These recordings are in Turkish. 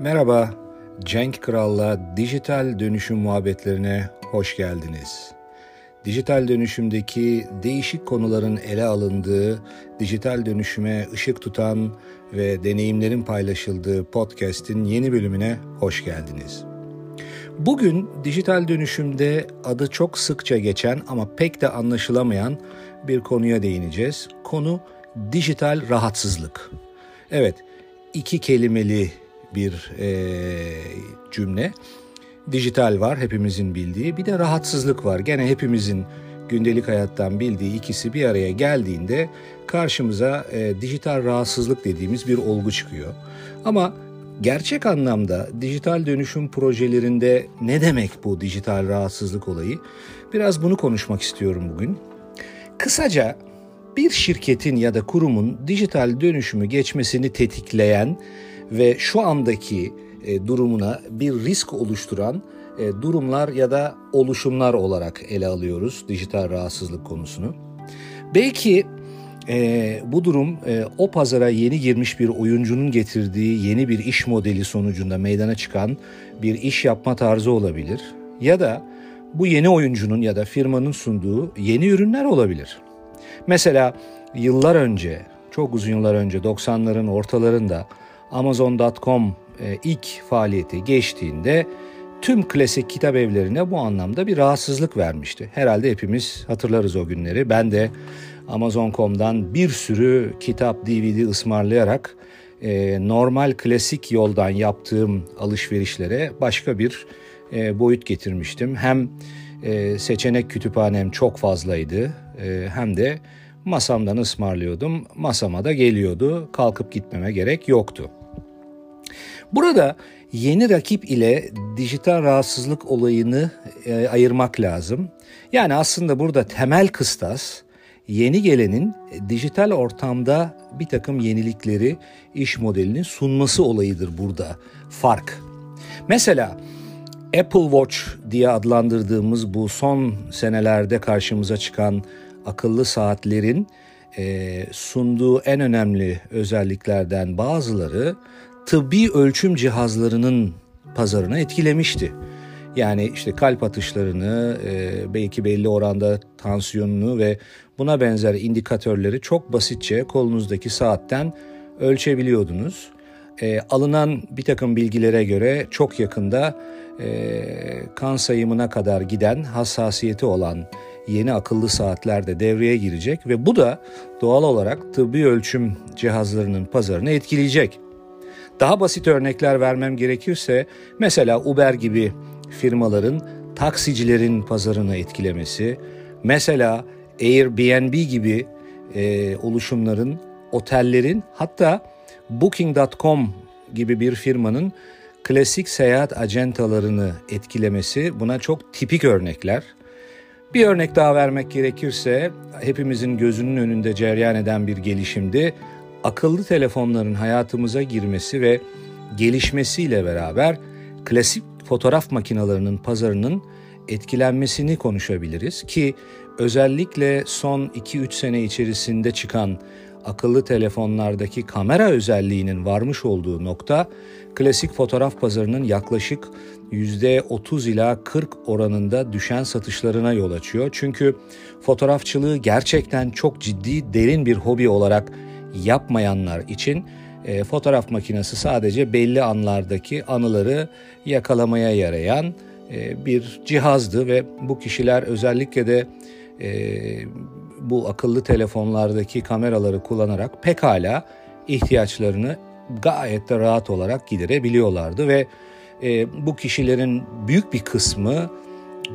Merhaba, Cenk Kral'la dijital dönüşüm muhabbetlerine hoş geldiniz. Dijital dönüşümdeki değişik konuların ele alındığı, dijital dönüşüme ışık tutan ve deneyimlerin paylaşıldığı podcast'in yeni bölümüne hoş geldiniz. Bugün dijital dönüşümde adı çok sıkça geçen ama pek de anlaşılamayan bir konuya değineceğiz. Konu dijital rahatsızlık. Evet, iki kelimeli bir e, cümle. Dijital var hepimizin bildiği bir de rahatsızlık var. Gene hepimizin gündelik hayattan bildiği ikisi bir araya geldiğinde karşımıza e, dijital rahatsızlık dediğimiz bir olgu çıkıyor. Ama gerçek anlamda dijital dönüşüm projelerinde ne demek bu dijital rahatsızlık olayı? Biraz bunu konuşmak istiyorum bugün. Kısaca bir şirketin ya da kurumun dijital dönüşümü geçmesini tetikleyen ve şu andaki e, durumuna bir risk oluşturan e, durumlar ya da oluşumlar olarak ele alıyoruz dijital rahatsızlık konusunu. Belki e, bu durum e, o pazara yeni girmiş bir oyuncunun getirdiği yeni bir iş modeli sonucunda meydana çıkan bir iş yapma tarzı olabilir. Ya da bu yeni oyuncunun ya da firmanın sunduğu yeni ürünler olabilir. Mesela yıllar önce, çok uzun yıllar önce 90'ların ortalarında Amazon.com e, ilk faaliyeti geçtiğinde tüm klasik kitap evlerine bu anlamda bir rahatsızlık vermişti. Herhalde hepimiz hatırlarız o günleri. Ben de Amazon.com'dan bir sürü kitap, DVD ısmarlayarak e, normal klasik yoldan yaptığım alışverişlere başka bir e, boyut getirmiştim. Hem seçenek kütüphanem çok fazlaydı hem de masamdan ısmarlıyordum. Masama da geliyordu. Kalkıp gitmeme gerek yoktu. Burada yeni rakip ile dijital rahatsızlık olayını e, ayırmak lazım. Yani aslında burada temel kıstas yeni gelenin dijital ortamda bir takım yenilikleri iş modelinin sunması olayıdır burada fark. Mesela Apple Watch diye adlandırdığımız bu son senelerde karşımıza çıkan akıllı saatlerin e, sunduğu en önemli özelliklerden bazıları tıbbi ölçüm cihazlarının pazarına etkilemişti. Yani işte kalp atışlarını, e, belki belli oranda tansiyonunu ve buna benzer indikatörleri çok basitçe kolunuzdaki saatten ölçebiliyordunuz. E, alınan bir takım bilgilere göre çok yakında e, kan sayımına kadar giden hassasiyeti olan yeni akıllı saatler de devreye girecek ve bu da doğal olarak tıbbi ölçüm cihazlarının pazarını etkileyecek. Daha basit örnekler vermem gerekirse mesela Uber gibi firmaların taksicilerin pazarını etkilemesi, mesela Airbnb gibi e, oluşumların, otellerin hatta Booking.com gibi bir firmanın klasik seyahat acentalarını etkilemesi buna çok tipik örnekler. Bir örnek daha vermek gerekirse hepimizin gözünün önünde cereyan eden bir gelişimdi akıllı telefonların hayatımıza girmesi ve gelişmesiyle beraber klasik fotoğraf makinelerinin pazarının etkilenmesini konuşabiliriz ki özellikle son 2-3 sene içerisinde çıkan akıllı telefonlardaki kamera özelliğinin varmış olduğu nokta klasik fotoğraf pazarının yaklaşık %30 ila 40 oranında düşen satışlarına yol açıyor. Çünkü fotoğrafçılığı gerçekten çok ciddi derin bir hobi olarak yapmayanlar için e, fotoğraf makinesi sadece belli anlardaki anıları yakalamaya yarayan e, bir cihazdı ve bu kişiler özellikle de e, bu akıllı telefonlardaki kameraları kullanarak pekala ihtiyaçlarını gayet de rahat olarak giderebiliyorlardı ve e, bu kişilerin büyük bir kısmı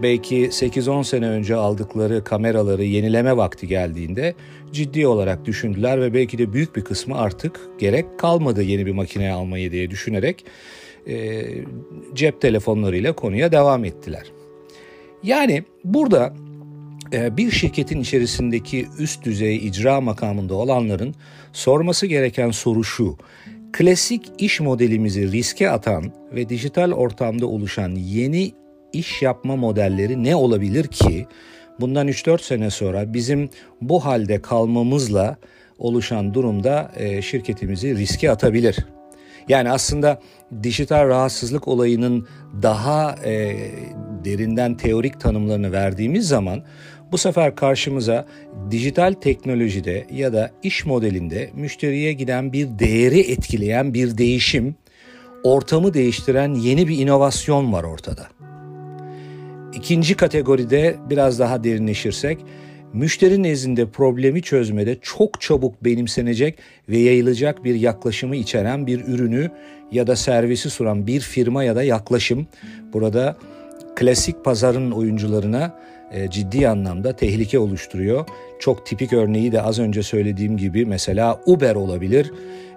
belki 8-10 sene önce aldıkları kameraları yenileme vakti geldiğinde ciddi olarak düşündüler ve belki de büyük bir kısmı artık gerek kalmadı yeni bir makine almayı diye düşünerek e, cep telefonlarıyla konuya devam ettiler. Yani burada e, bir şirketin içerisindeki üst düzey icra makamında olanların sorması gereken soru şu. Klasik iş modelimizi riske atan ve dijital ortamda oluşan yeni iş yapma modelleri ne olabilir ki bundan 3-4 sene sonra bizim bu halde kalmamızla oluşan durumda e, şirketimizi riske atabilir. Yani aslında dijital rahatsızlık olayının daha e, derinden teorik tanımlarını verdiğimiz zaman bu sefer karşımıza dijital teknolojide ya da iş modelinde müşteriye giden bir değeri etkileyen bir değişim, ortamı değiştiren yeni bir inovasyon var ortada. İkinci kategoride biraz daha derinleşirsek, müşteri nezdinde problemi çözmede çok çabuk benimsenecek ve yayılacak bir yaklaşımı içeren bir ürünü ya da servisi sunan bir firma ya da yaklaşım burada klasik pazarın oyuncularına e, ciddi anlamda tehlike oluşturuyor. Çok tipik örneği de az önce söylediğim gibi mesela Uber olabilir.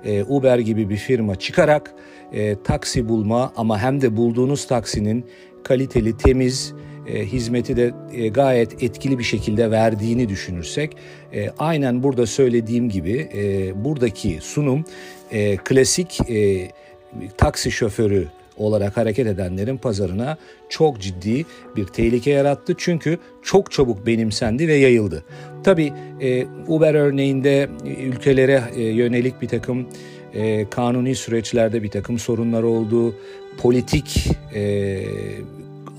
E, Uber gibi bir firma çıkarak e, taksi bulma ama hem de bulduğunuz taksinin kaliteli, temiz, hizmeti de gayet etkili bir şekilde verdiğini düşünürsek aynen burada söylediğim gibi buradaki sunum klasik taksi şoförü olarak hareket edenlerin pazarına çok ciddi bir tehlike yarattı. Çünkü çok çabuk benimsendi ve yayıldı. Tabi e, Uber örneğinde ülkelere e, yönelik bir takım e, kanuni süreçlerde bir takım sorunlar oldu. Politik e,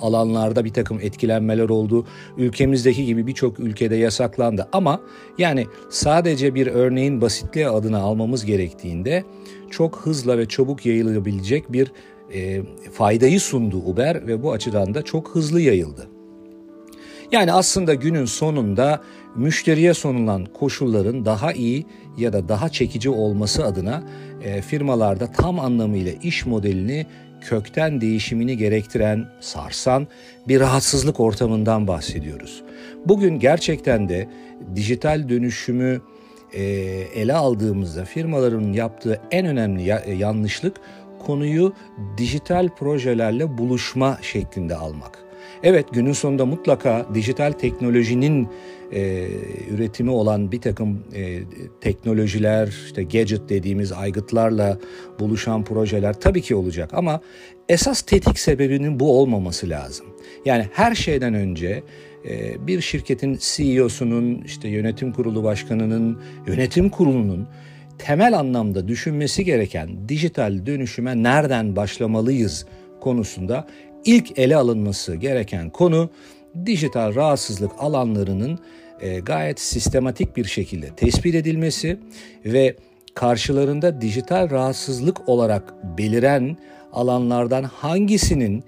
alanlarda bir takım etkilenmeler oldu. Ülkemizdeki gibi birçok ülkede yasaklandı. Ama yani sadece bir örneğin basitliği adına almamız gerektiğinde çok hızla ve çabuk yayılabilecek bir e, faydayı sundu Uber ve bu açıdan da çok hızlı yayıldı. Yani aslında günün sonunda müşteriye sunulan koşulların daha iyi ya da daha çekici olması adına e, firmalarda tam anlamıyla iş modelini kökten değişimini gerektiren, sarsan bir rahatsızlık ortamından bahsediyoruz. Bugün gerçekten de dijital dönüşümü e, ele aldığımızda firmaların yaptığı en önemli e, yanlışlık konuyu dijital projelerle buluşma şeklinde almak. Evet günün sonunda mutlaka dijital teknolojinin e, üretimi olan bir takım e, teknolojiler, işte gadget dediğimiz aygıtlarla buluşan projeler tabii ki olacak ama esas tetik sebebinin bu olmaması lazım. Yani her şeyden önce e, bir şirketin CEO'sunun, işte yönetim kurulu başkanının, yönetim kurulunun temel anlamda düşünmesi gereken dijital dönüşüme nereden başlamalıyız konusunda ilk ele alınması gereken konu dijital rahatsızlık alanlarının e, gayet sistematik bir şekilde tespit edilmesi ve karşılarında dijital rahatsızlık olarak beliren alanlardan hangisinin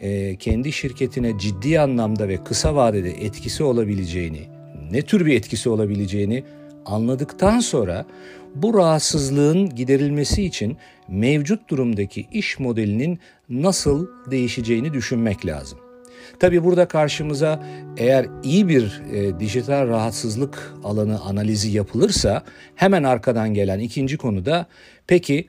e, kendi şirketine ciddi anlamda ve kısa vadede etkisi olabileceğini, ne tür bir etkisi olabileceğini anladıktan sonra bu rahatsızlığın giderilmesi için mevcut durumdaki iş modelinin nasıl değişeceğini düşünmek lazım. Tabi burada karşımıza eğer iyi bir e, dijital rahatsızlık alanı analizi yapılırsa hemen arkadan gelen ikinci konu da peki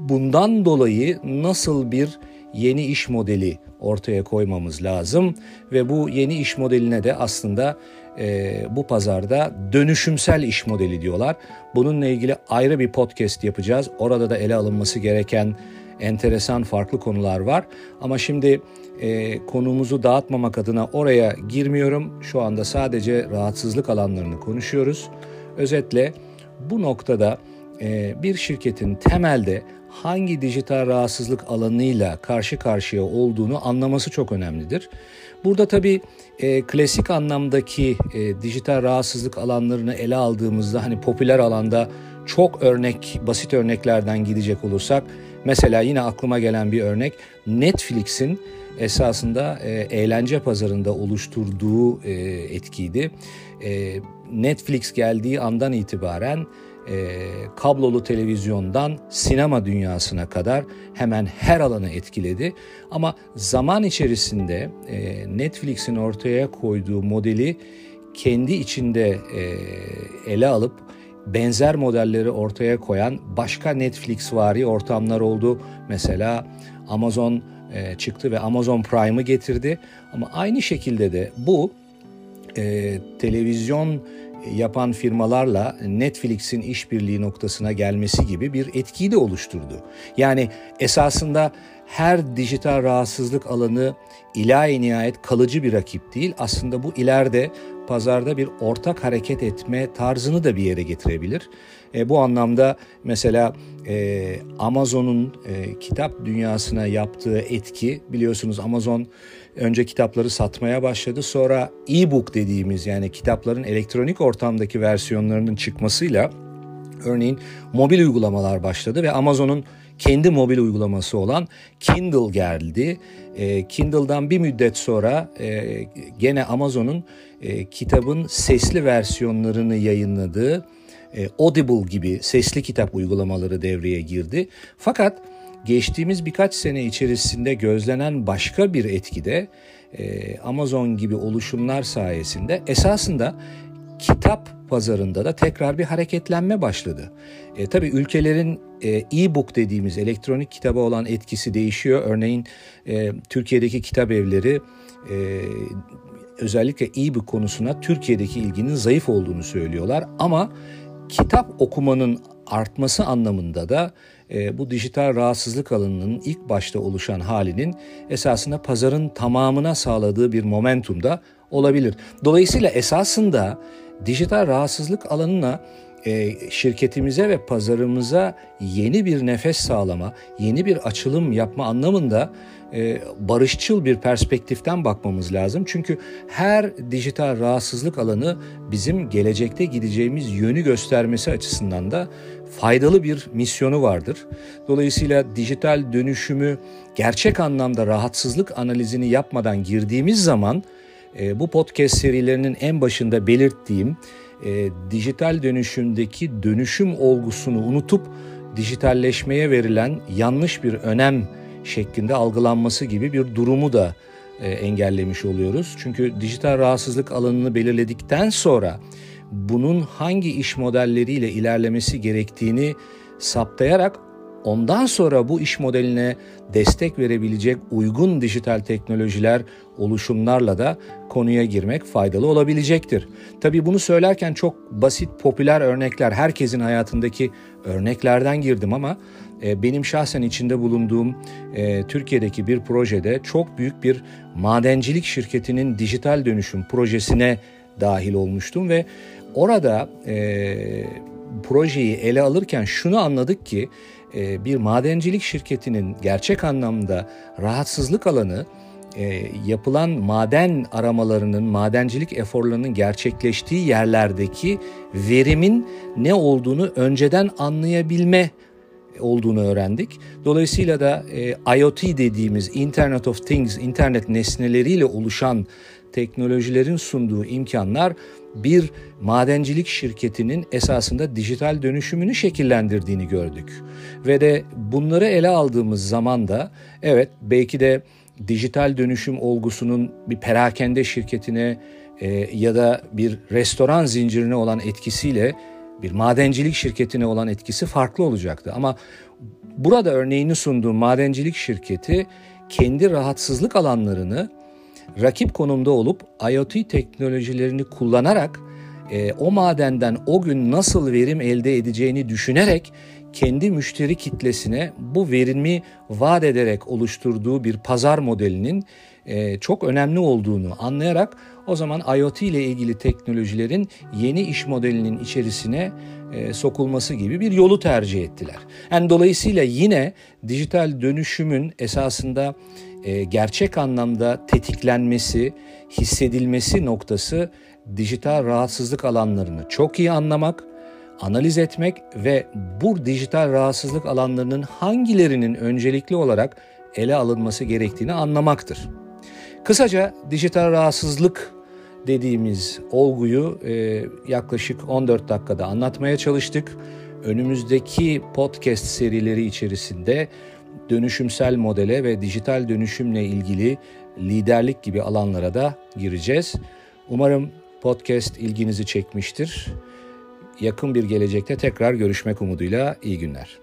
bundan dolayı nasıl bir yeni iş modeli ortaya koymamız lazım ve bu yeni iş modeline de aslında e, bu pazarda dönüşümsel iş modeli diyorlar. Bununla ilgili ayrı bir podcast yapacağız. Orada da ele alınması gereken enteresan farklı konular var. Ama şimdi e, konumuzu dağıtmamak adına oraya girmiyorum. Şu anda sadece rahatsızlık alanlarını konuşuyoruz. Özetle bu noktada e, bir şirketin temelde hangi dijital rahatsızlık alanıyla karşı karşıya olduğunu anlaması çok önemlidir. Burada tabii e, klasik anlamdaki e, dijital rahatsızlık alanlarını ele aldığımızda hani popüler alanda çok örnek, basit örneklerden gidecek olursak mesela yine aklıma gelen bir örnek Netflix'in esasında e, eğlence pazarında oluşturduğu e, etkiydi. E, Netflix geldiği andan itibaren kablolu televizyondan sinema dünyasına kadar hemen her alanı etkiledi. Ama zaman içerisinde Netflix'in ortaya koyduğu modeli kendi içinde ele alıp benzer modelleri ortaya koyan başka Netflix vari ortamlar oldu. Mesela Amazon e, çıktı ve Amazon Prime'ı getirdi. Ama aynı şekilde de bu e, televizyon yapan firmalarla Netflix'in işbirliği noktasına gelmesi gibi bir etkiyi de oluşturdu. Yani esasında her dijital rahatsızlık alanı ilahi nihayet kalıcı bir rakip değil. Aslında bu ileride pazarda bir ortak hareket etme tarzını da bir yere getirebilir. E, bu anlamda mesela e, Amazon'un e, kitap dünyasına yaptığı etki biliyorsunuz Amazon önce kitapları satmaya başladı. Sonra e-book dediğimiz yani kitapların elektronik ortamdaki versiyonlarının çıkmasıyla örneğin mobil uygulamalar başladı ve Amazon'un kendi mobil uygulaması olan Kindle geldi. E, Kindle'dan bir müddet sonra e, gene Amazon'un e, kitabın sesli versiyonlarını yayınladığı e, Audible gibi sesli kitap uygulamaları devreye girdi. Fakat geçtiğimiz birkaç sene içerisinde gözlenen başka bir etki de e, Amazon gibi oluşumlar sayesinde esasında kitap pazarında da tekrar bir hareketlenme başladı. E, tabii ülkelerin e, e-book dediğimiz elektronik kitaba olan etkisi değişiyor. Örneğin e, Türkiye'deki kitap evleri e, özellikle e-book konusuna Türkiye'deki ilginin zayıf olduğunu söylüyorlar. Ama kitap okumanın artması anlamında da e, bu dijital rahatsızlık alanının ilk başta oluşan halinin esasında pazarın tamamına sağladığı bir momentumda olabilir. Dolayısıyla esasında dijital rahatsızlık alanına e, şirketimize ve pazarımıza yeni bir nefes sağlama, yeni bir açılım yapma anlamında e, barışçıl bir perspektiften bakmamız lazım. Çünkü her dijital rahatsızlık alanı bizim gelecekte gideceğimiz yönü göstermesi açısından da faydalı bir misyonu vardır. Dolayısıyla dijital dönüşümü gerçek anlamda rahatsızlık analizini yapmadan girdiğimiz zaman e, bu podcast serilerinin en başında belirttiğim e, dijital dönüşümdeki dönüşüm olgusunu unutup dijitalleşmeye verilen yanlış bir önem şeklinde algılanması gibi bir durumu da e, engellemiş oluyoruz. Çünkü dijital rahatsızlık alanını belirledikten sonra bunun hangi iş modelleriyle ilerlemesi gerektiğini saptayarak ondan sonra bu iş modeline destek verebilecek uygun dijital teknolojiler, oluşumlarla da konuya girmek faydalı olabilecektir. Tabii bunu söylerken çok basit, popüler örnekler, herkesin hayatındaki örneklerden girdim ama e, benim şahsen içinde bulunduğum e, Türkiye'deki bir projede çok büyük bir madencilik şirketinin dijital dönüşüm projesine dahil olmuştum ve orada e, projeyi ele alırken şunu anladık ki bir madencilik şirketinin gerçek anlamda rahatsızlık alanı e, yapılan maden aramalarının, madencilik eforlarının gerçekleştiği yerlerdeki verimin ne olduğunu önceden anlayabilme olduğunu öğrendik. Dolayısıyla da e, IoT dediğimiz Internet of Things, internet nesneleriyle oluşan teknolojilerin sunduğu imkanlar bir madencilik şirketinin esasında dijital dönüşümünü şekillendirdiğini gördük. Ve de bunları ele aldığımız zaman da evet belki de dijital dönüşüm olgusunun bir perakende şirketine e, ya da bir restoran zincirine olan etkisiyle bir madencilik şirketine olan etkisi farklı olacaktı. Ama burada örneğini sunduğum madencilik şirketi kendi rahatsızlık alanlarını rakip konumda olup IoT teknolojilerini kullanarak e, o madenden o gün nasıl verim elde edeceğini düşünerek kendi müşteri kitlesine bu verimi vaat ederek oluşturduğu bir pazar modelinin e, çok önemli olduğunu anlayarak o zaman IoT ile ilgili teknolojilerin yeni iş modelinin içerisine e, sokulması gibi bir yolu tercih ettiler. Yani dolayısıyla yine dijital dönüşümün esasında e, gerçek anlamda tetiklenmesi, hissedilmesi noktası dijital rahatsızlık alanlarını çok iyi anlamak, analiz etmek ve bu dijital rahatsızlık alanlarının hangilerinin öncelikli olarak ele alınması gerektiğini anlamaktır. Kısaca dijital rahatsızlık dediğimiz olguyu e, yaklaşık 14 dakikada anlatmaya çalıştık. Önümüzdeki podcast serileri içerisinde dönüşümsel modele ve dijital dönüşümle ilgili liderlik gibi alanlara da gireceğiz. Umarım podcast ilginizi çekmiştir. Yakın bir gelecekte tekrar görüşmek umuduyla iyi günler.